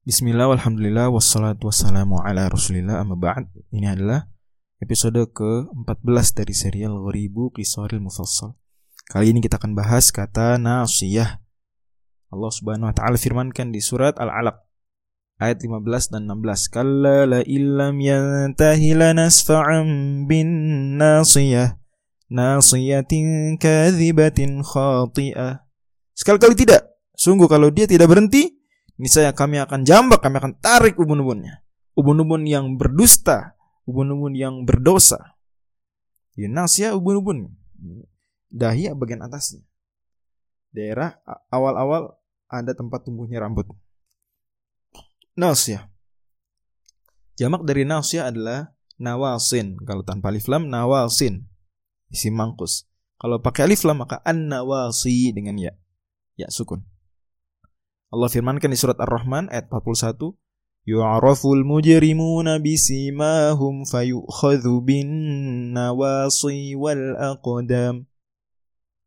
Bismillah, alhamdulillah, wassalatu wassalamu ala rasulillah amma ba'd. Ini adalah episode ke-14 dari serial Ghoribu Qisaril Mufassal. Kali ini kita akan bahas kata nasiyah. Allah subhanahu wa ta'ala firmankan di surat Al-Alaq Ayat 15 dan 16 Kalla la illam yantahi lanasfa'an bin nasiyah Nasiyatin kadhibatin khati'ah. Sekali-kali tidak. Sungguh kalau dia tidak berhenti Niscaya kami akan jambak, kami akan tarik ubun-ubunnya. Ubun-ubun yang berdusta, ubun-ubun yang berdosa. Yunasya ubun-ubun. Dahi bagian atasnya. Daerah awal-awal ada tempat tumbuhnya rambut. Nasya. Jamak dari nasya adalah nawasin. Kalau tanpa alif lam nawasin. Isi mangkus. Kalau pakai alif lam maka an-nawasi dengan ya. Ya sukun. Allah firmankan di surat Ar-Rahman ayat 41, Yu'raful mujrimuna bisimahum fayukhadhu bin nawasi wal aqdam.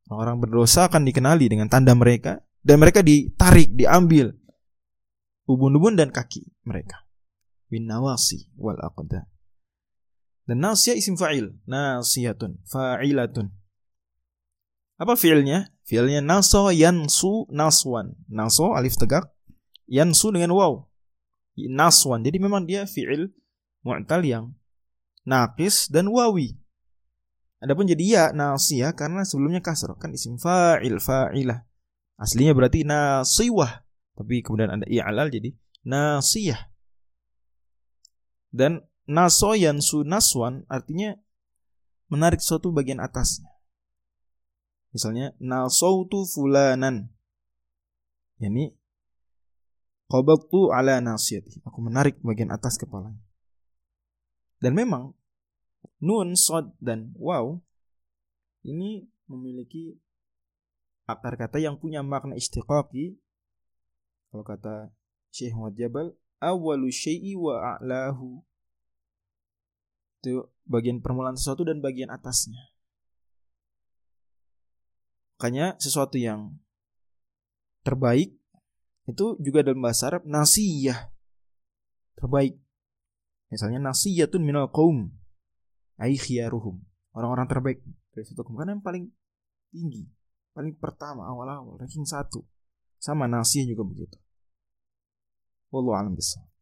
Orang berdosa akan dikenali dengan tanda mereka dan mereka ditarik, diambil ubun-ubun dan kaki mereka. Bin nawasi wal aqdam. Dan nasiyah isim fa'il, nasiyatun, fa'ilatun. Apa fiilnya? Fiilnya naso yansu naswan. Naso alif tegak, yansu dengan waw. Naswan. Jadi memang dia fiil mu'tal yang nakis dan wawi. Adapun jadi ya nasiyah karena sebelumnya kasr kan isim fa'il fa'ilah. Aslinya berarti nasiwah. Tapi kemudian ada i'lal jadi nasiyah. Dan naso yansu naswan artinya menarik suatu bagian atasnya. Misalnya nasautu fulanan. Yani qabattu ala nasiyati. Aku menarik bagian atas kepalanya. Dan memang nun, sod dan waw ini memiliki akar kata yang punya makna istiqaqi. Kalau kata Syekh Muhammad Jabal, awalu syai'i wa a'lahu. Itu bagian permulaan sesuatu dan bagian atasnya. Makanya sesuatu yang terbaik itu juga dalam bahasa Arab nasiyah. Terbaik. Misalnya nasiyatun minal qaum ai khiyaruhum. Orang-orang terbaik dari satu kaum yang paling tinggi, paling pertama awal-awal ranking satu. Sama nasiyah juga begitu. Wallahu a'lam bishawab.